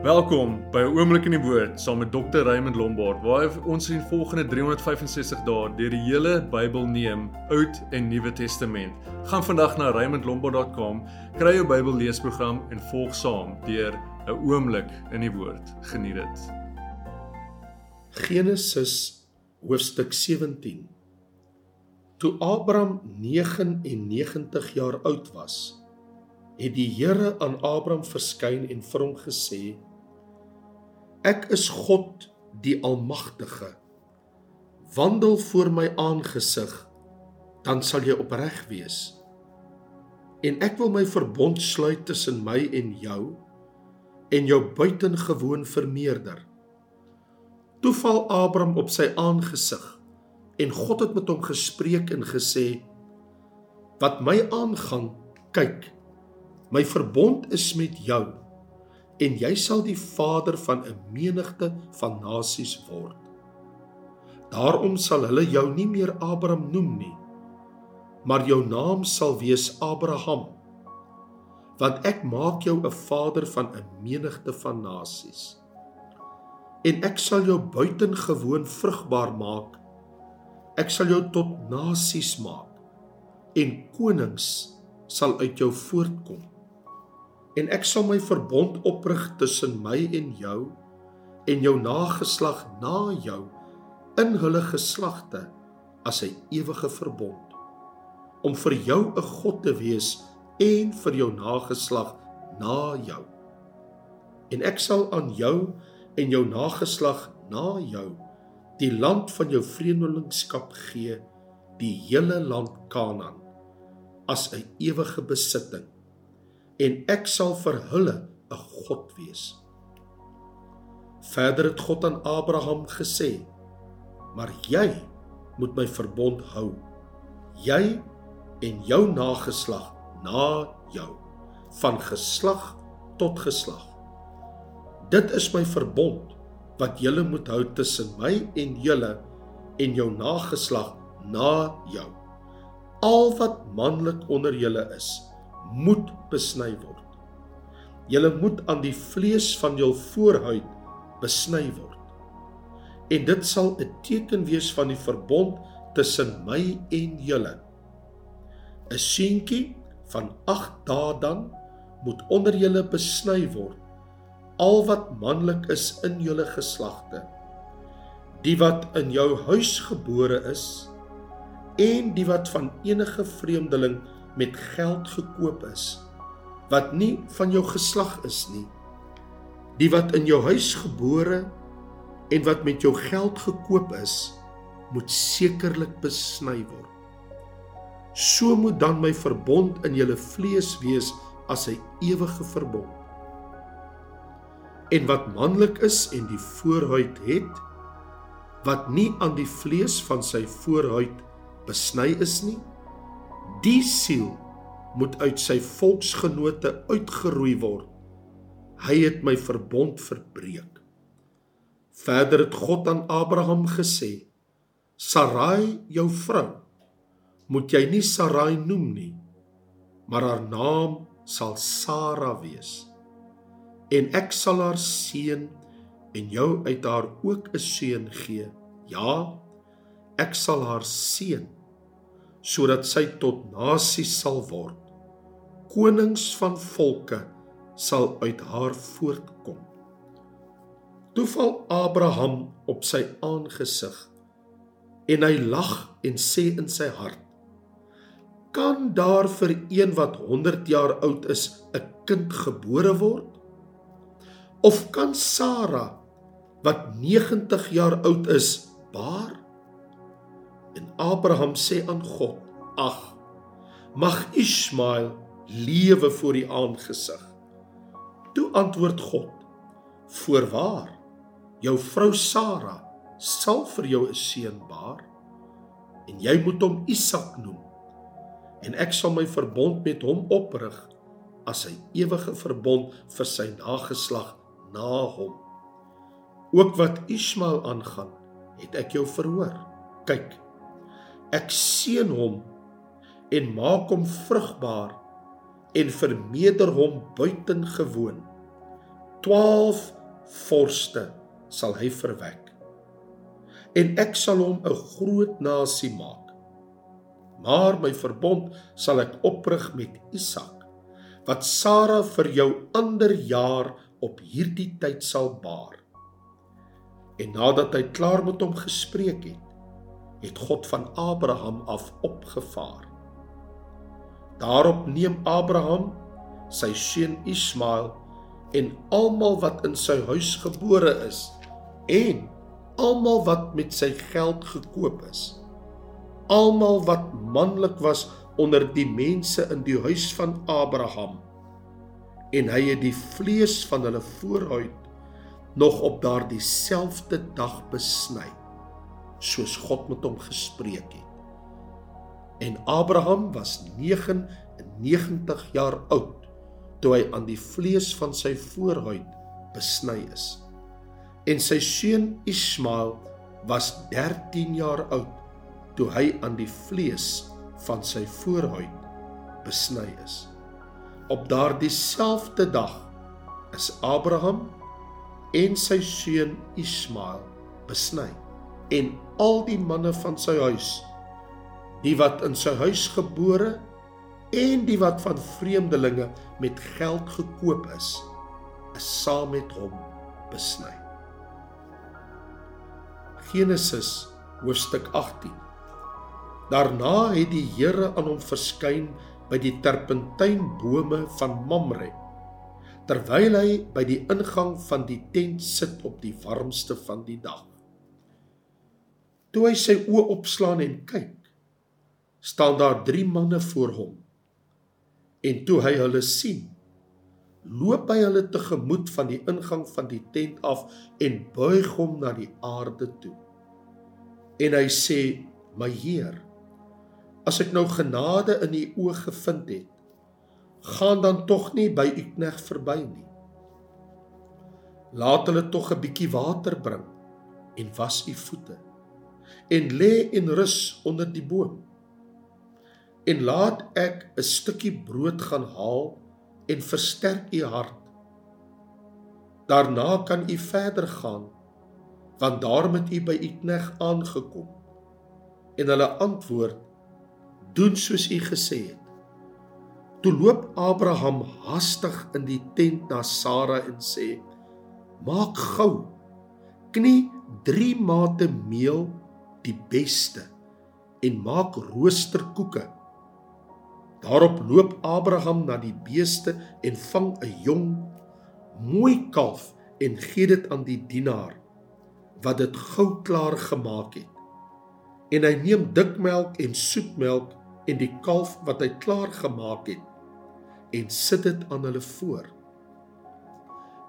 Welkom by 'n oomblik in die woord saam met Dr. Raymond Lombard waar ons in volgende 365 dae deur die hele Bybel neem, Oud en Nuwe Testament. Gaan vandag na raymondlombard.com, kry jou Bybel leesprogram en volg saam deur 'n oomblik in die woord. Geniet dit. Genesis hoofstuk 17. Toe Abraham 99 jaar oud was, het die Here aan Abraham verskyn en vir hom gesê: Ek is God die Almagtige. Wandel voor my aangesig, dan sal jy opreg wees. En ek wil my verbond sluit tussen my en jou en jou buitengewoon vermeerder. Toe val Abraham op sy aangesig en God het met hom gespreek en gesê: Wat my aangaan, kyk, my verbond is met jou en jy sal die vader van 'n menigte van nasies word. Daarom sal hulle jou nie meer Abraham noem nie, maar jou naam sal wees Abraham, want ek maak jou 'n vader van 'n menigte van nasies. En ek sal jou buitengewoon vrugbaar maak. Ek sal jou tot nasies maak en konings sal uit jou voortkom en ek sal my verbond oprig tussen my en jou en jou nageslag na jou in hulle geslagte as 'n ewige verbond. Om vir jou 'n God te wees en vir jou nageslag na jou. En ek sal aan jou en jou nageslag na jou die land van jou vreemdelingskap gee die hele land Kanaan as 'n ewige besitting en ek sal vir hulle 'n God wees. Verder het God aan Abraham gesê: "Maar jy moet my verbond hou. Jy en jou nageslag na jou van geslag tot geslag. Dit is my verbond wat julle moet hou tussen my en julle en jou nageslag na jou. Al wat manlik onder julle is, moet besny word. Julle moet aan die vlees van jul voorhuid besny word. En dit sal 'n teken wees van die verbond tussen my en julle. 'n Seentjie van 8 dae dan moet onder julle besny word al wat manlik is in julle geslagte die wat in jou huis gebore is en die wat van enige vreemdeling met geld gekoop is wat nie van jou geslag is nie. Die wat in jou huis gebore en wat met jou geld gekoop is moet sekerlik besny word. So moet dan my verbond in julle vlees wees as 'n ewige verbond. En wat manlik is en die voorhuid het wat nie aan die vlees van sy voorhuid besny is nie Die siel moet uit sy volksgenote uitgeroei word. Hy het my verbond verbreek. Verder het God aan Abraham gesê: Sarai, jou vrou, moet jy nie Sarai noem nie, maar haar naam sal Sara wees. En ek sal haar seën en jou uit haar ook 'n seun gee. Ja, ek sal haar seën sodat sy tot nasie sal word. Konings van volke sal uit haar voortkom. Toe val Abraham op sy aangesig en hy lag en sê in sy hart: Kan daar vir een wat 100 jaar oud is 'n kind gebore word? Of kan Sara wat 90 jaar oud is baar? En Abraham sê aan God: "Ag, mag Ismael lewe voor U aangesig." Toe antwoord God: "Voorwaar, jou vrou Sara sal vir jou 'n seun baar en jy moet hom Isak noem. En ek sal my verbond met hom oprig as 'n ewige verbond vir sy nageslag na hom. Ook wat Ismael aangaan, het ek jou verhoor. Kyk, Ek seën hom en maak hom vrugbaar en vermeerder hom buitengewoon. 12 vorste sal hy verwek. En ek sal hom 'n groot nasie maak. Maar my verbond sal ek oprig met Isak wat Sara vir jou ander jaar op hierdie tyd sal baar. En nadat hy klaar met hom gespreek het, het God van Abraham af opgevaar. Daarop neem Abraham sy seun Ismael en almal wat in sy huis gebore is en almal wat met sy geld gekoop is. Almal wat manlik was onder die mense in die huis van Abraham. En hy het die vlees van hulle vooruit nog op daardie selfde dag besny soos God met hom gespreek het. En Abraham was 99 jaar oud toe hy aan die vlees van sy vooruit besny is. En sy seun Ismael was 13 jaar oud toe hy aan die vlees van sy voorhuid besny is. Op daardie selfde dag is Abraham en sy seun Ismael besny en al die manne van sy huis die wat in sy huis gebore en die wat van vreemdelinge met geld gekoop is is saam met hom besny. Genesis hoofstuk 18 Daarna het die Here aan hom verskyn by die terpentynbome van Mamre terwyl hy by die ingang van die tent sit op die warmste van die dag. Toe hy sy oë opslaan en kyk, staan daar 3 manne voor hom. En toe hy hulle sien, loop hy hulle tegemoet van die ingang van die tent af en buig hom na die aarde toe. En hy sê: "My Heer, as ek nou genade in u oë gevind het, gaan dan tog nie by u knegg verby nie. Laat hulle tog 'n bietjie water bring en was u voete en lê en rus onder die boom. En laat ek 'n stukkie brood gaan haal en versterk u hart. Daarna kan u verder gaan want daar moet u by u knegg aangekom. En hulle antwoord doen soos u gesê het. Toe loop Abraham hastig in die tent na Sara en sê: "Maak gou knie 3 mate meel, die beste, en maak roosterkoeke." Daarop loop Abraham na die beeste en vang 'n jong mooi kalf en gee dit aan die dienaar wat dit gou klaar gemaak het. En hy neem dikmelk en soetmelk en die kalf wat hy klaar gemaak het en sit dit aan hulle voor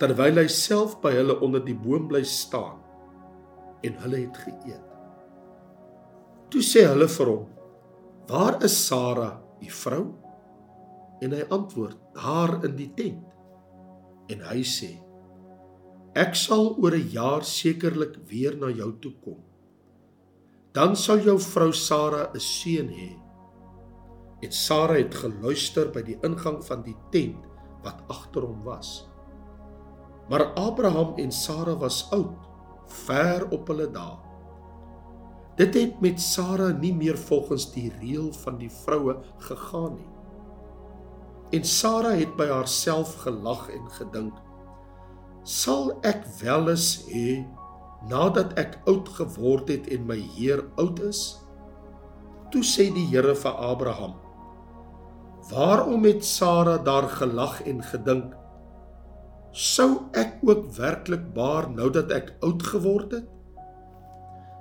terwyl hy self by hulle onder die boom bly staan en hulle het geëet toe sê hulle vir hom waar is Sara u vrou en hy antwoord daar in die tent en hy sê ek sal oor 'n jaar sekerlik weer na jou toe kom dan sal jou vrou Sara 'n seun hê En Sara het geluister by die ingang van die tent wat agter hom was. Maar Abraham en Sara was oud, ver op hulle dae. Dit het met Sara nie meer volgens die reël van die vroue gegaan nie. En Sara het by haarself gelag en gedink: "Sal ek weles hê nadat ek oud geword het en my Heer oud is?" Toe sê die Here vir Abraham: Waarom het Sara daar gelag en gedink? Sou ek ook werklik baar nou dat ek oud geword het?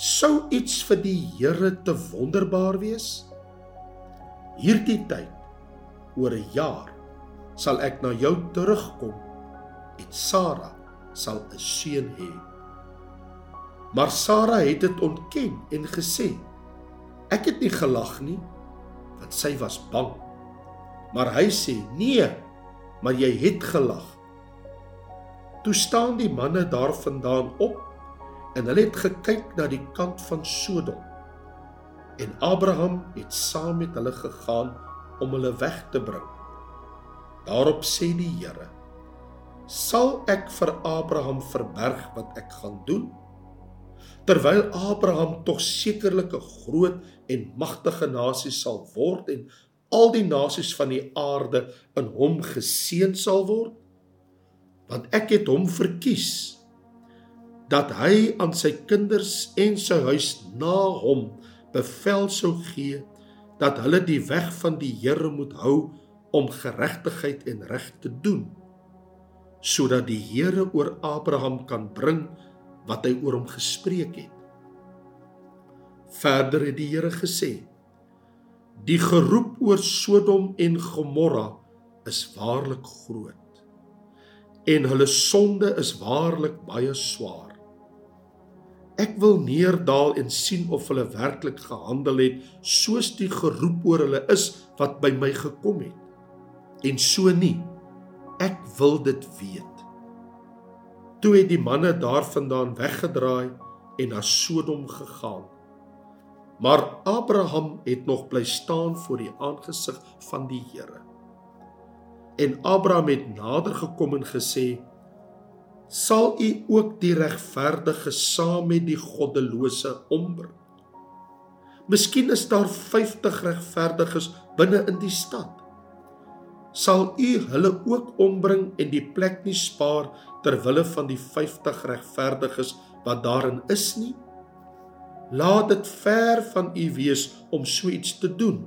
Sou iets vir die Here te wonderbaar wees? Hierdie tyd oor 'n jaar sal ek na jou terugkom en Sara sal 'n seun hê. Maar Sara het dit ontken en gesê: Ek het nie gelag nie, want sy was bang. Maar hy sê: "Nee, maar jy het gelag." Toe staan die manne daarvandaan op en hulle het gekyk na die kant van Sodom. En Abraham het saam met hulle gegaan om hulle weg te bring. Daarop sê die Here: Sal ek vir Abraham verberg wat ek gaan doen? Terwyl Abraham tog sekerlik 'n groot en magtige nasie sal word en al die nasies van die aarde in hom geseën sal word, want ek het hom verkies dat hy aan sy kinders en sy huis na hom bevel sou gee dat hulle die weg van die Here moet hou om geregtigheid en reg te doen sodat die Here oor Abraham kan bring wat hy oor hom gespreek het. Verder het die Here gesê: Die geroep oor Sodom en Gomorra is waarlik groot en hulle sonde is waarlik baie swaar. Ek wil neerdal en sien of hulle werklik gehandel het soos die geroep oor hulle is wat by my gekom het. En so nie. Ek wil dit weet. Toe het die manne daarvandaan weggedraai en na Sodom gegaan. Maar Abraham het nog bly staan voor die aangesig van die Here. En Abraham het nader gekom en gesê: sal u ook die regverdige saam met die goddelose ombring. Miskien is daar 50 regverdiges binne in die stad. Sal u hulle ook ombring en die plek nie spaar ter wille van die 50 regverdiges wat daarin is nie? Laat dit ver van u wees om so iets te doen.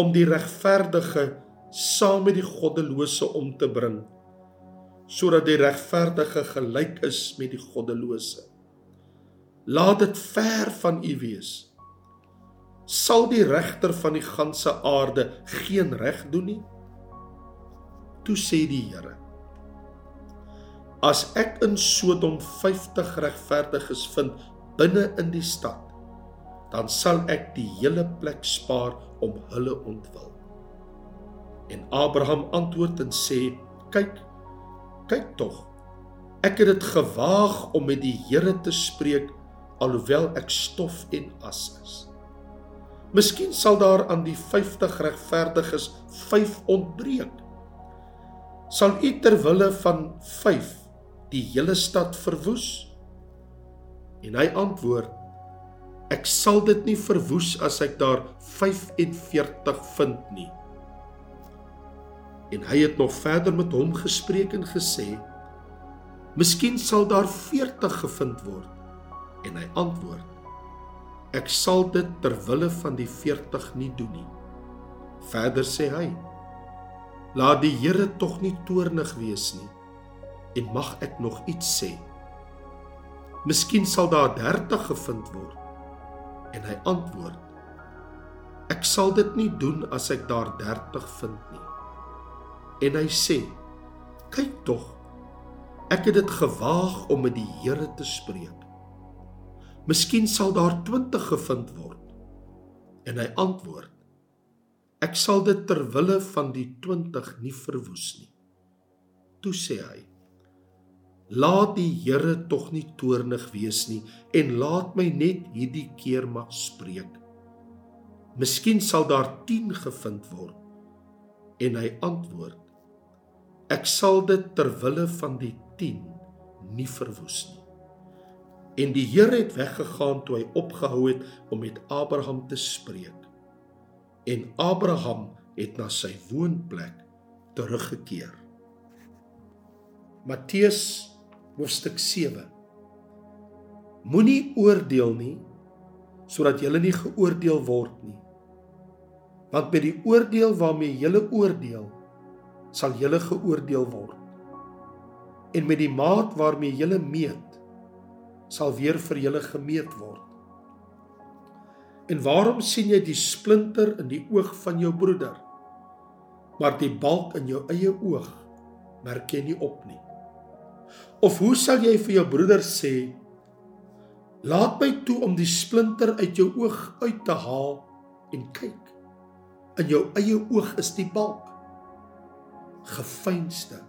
Om die regverdige saam met die goddelose om te bring sodat die regverdige gelyk is met die goddelose. Laat dit ver van u wees. Sal die regter van die ganse aarde geen reg doen nie? Toe sê die Here: As ek in Sodom 50 regverdiges vind binne in die stad, dan sal ek die hele plek spaar om hulle ontwil. En Abraham antwoord en sê: Kyk, kyk tog. Ek het dit gewaag om met die Here te spreek alhoewel ek stof en as is. Miskien sal daar aan die 50 regverdiges 5 ontbreek. Sal u ter wille van 5 die hele stad verwoes? En hy antwoord: Ek sal dit nie verwoes as ek daar 45 vind nie en hy het nog verder met hom gespreek en gesê: "Miskien sal daar 40 gevind word." En hy antwoord: "Ek sal dit ter wille van die 40 nie doen nie." Verder sê hy: "Laat die Here tog nie toornig wees nie en mag ek nog iets sê." Miskien sal daar 30 gevind word. En hy antwoord: Ek sal dit nie doen as ek daar 30 vind nie en hy sê: "Kyk tog, ek het dit gewaag om met die Here te spreek. Miskien sal daar 20 gevind word." En hy antwoord: "Ek sal dit ter wille van die 20 nie verwoes nie." Toe sê hy: "Laat die Here tog nie toornig wees nie en laat my net hierdie keer mag spreek. Miskien sal daar 10 gevind word." En hy antwoord: Ek sal dit ter wille van die 10 nie verwoes nie. En die Here het weggegaan toe hy opgehou het om met Abraham te spreek. En Abraham het na sy woonplek teruggekeer. Matteus hoofstuk 7. Moenie oordeel nie sodat jy nie geoordeel word nie. Want met die oordeel waarmee jy oordeel, sal julle geoordeel word. En met die maat waarmee julle meet, sal weer vir julle gemeet word. En waarom sien jy die splinter in die oog van jou broeder, maar die balk in jou eie oog merk jy nie op nie? Of hoe sal jy vir jou broeder sê: "Laat my toe om die splinter uit jou oog uit te haal en kyk, in jou eie oog is die balk." Gefeinste.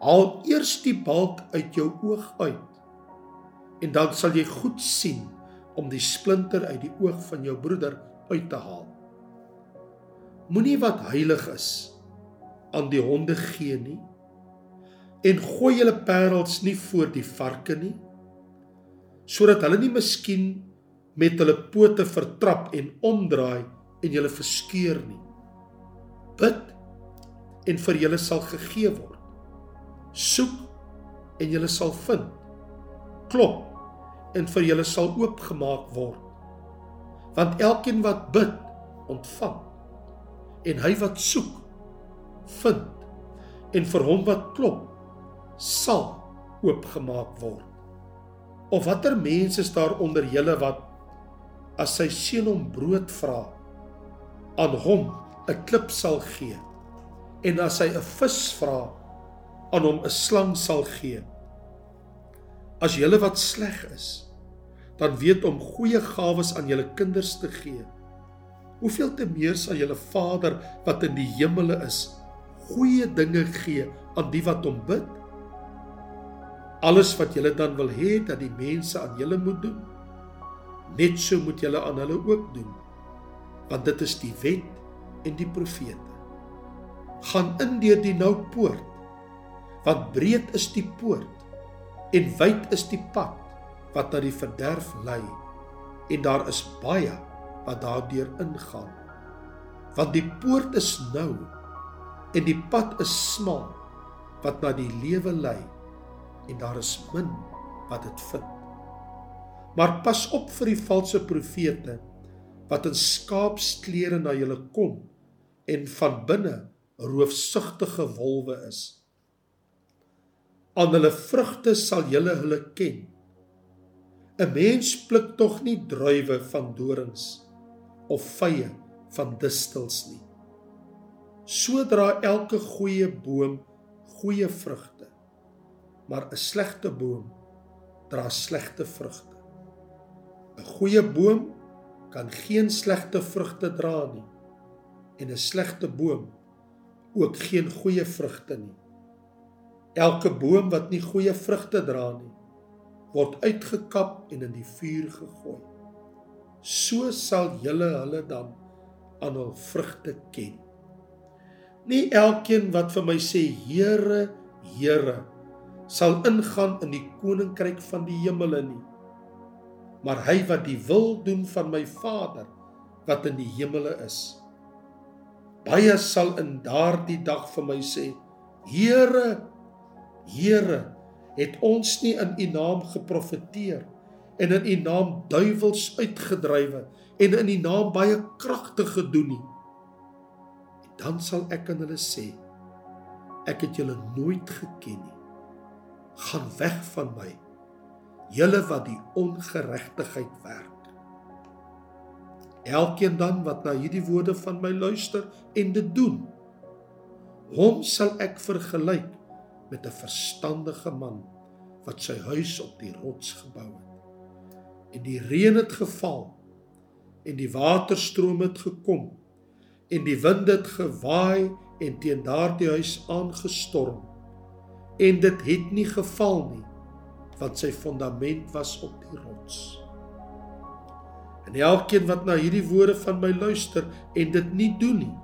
Haal eers die balk uit jou oog uit en dan sal jy goed sien om die splinter uit die oog van jou broeder uit te haal. Moenie wat heilig is aan die honde gee nie. en gooi julle parels nie voor die varke nie sodat hulle nie miskien met hulle pote vertrap en omdraai en julle verskeur nie bid en vir julle sal gegee word. Soek en julle sal vind. Klop en vir julle sal oopgemaak word. Want elkeen wat bid ontvang. En hy wat soek vind. En vir hom wat klop sal oopgemaak word. Of watter mense is daar onder julle wat as sy seun hom brood vra aan hom 'n klip sal gee en as hy 'n vis vra aan hom 'n slang sal gee as julle wat sleg is dan weet om goeie gawes aan julle kinders te gee. Hoeveel te meer sal julle Vader wat in die hemele is, goeie dinge gee aan die wat hom bid? Alles wat julle dan wil hê dat die mense aan julle moet doen, net so moet julle aan hulle ook doen. Want dit is die wet en die profete. Gaan in deur die nou poort, want breed is die poort en wyd is die pad wat na die verderf lei en daar is baie wat daardeur ingaan. Want die poort is nou en die pad is smal wat na die lewe lei en daar is min wat dit vind. Maar pas op vir die valse profete wat in skaapsklere na julle kom en van binne roofsugtige wolwe is aan hulle vrugte sal julle hulle ken 'n Mens pluk tog nie druiwe van dorings of vye van distels nie. Sodra elke goeie boom goeie vrugte, maar 'n slegte boom dra slegte vrugte. 'n Goeie boom kan geen slegte vrugte dra nie en 'n slegte boom ook geen goeie vrugte nie. Elke boom wat nie goeie vrugte dra nie, word uitgekap en in die vuur gegooi. So sal julle hulle dan aan hul vrugte ken. Nie elkeen wat vir my sê Here, Here, sal ingaan in die koninkryk van die hemele nie, maar hy wat die wil doen van my Vader wat in die hemele is. Baie sal in daardie dag vir my sê: Here, Here, het ons nie in u naam geprofeteer en in u naam duiwels uitgedrywe en in u naam baie kragtig gedoen nie? En dan sal ek aan hulle sê ek het julle nooit geken nie. Gaan weg van my julle wat die ongeregtigheid werk elkeen dan wat na hierdie woorde van my luister en dit doen hom sal ek vergelyk met 'n verstandige man wat sy huis op die rots gebou het. En die reën het geval en die waterstroom het gekom en die wind het gewaai en teen daardie huis aangestorm en dit het nie geval nie want sy fondament was op die rots. En elkeen wat na hierdie woorde van my luister en dit nie doen nie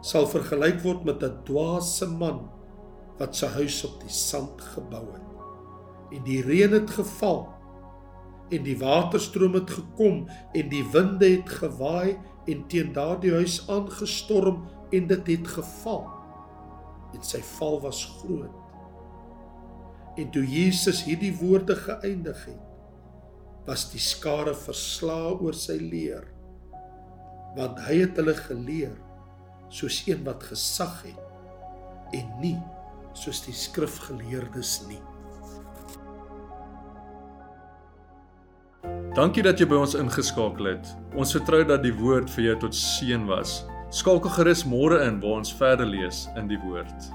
sal vergelyk word met 'n dwaase man wat sy huis op die sand gebou het. En die reën het geval en die waterstroom het gekom en die winde het gewaai en teen daardie huis aangestorm en dit het geval. En sy val was groot. En toe Jesus hierdie woorde geëindig het, was die skare verslaa oor sy leer. Want hy het hulle geleer soos een wat gesag het en nie soos die skrifgeleerdes nie. Dankie dat jy by ons ingeskakel het. Ons vertrou dat die woord vir jou tot seën was. Skakel gerus môre in waar ons verder lees in die woord.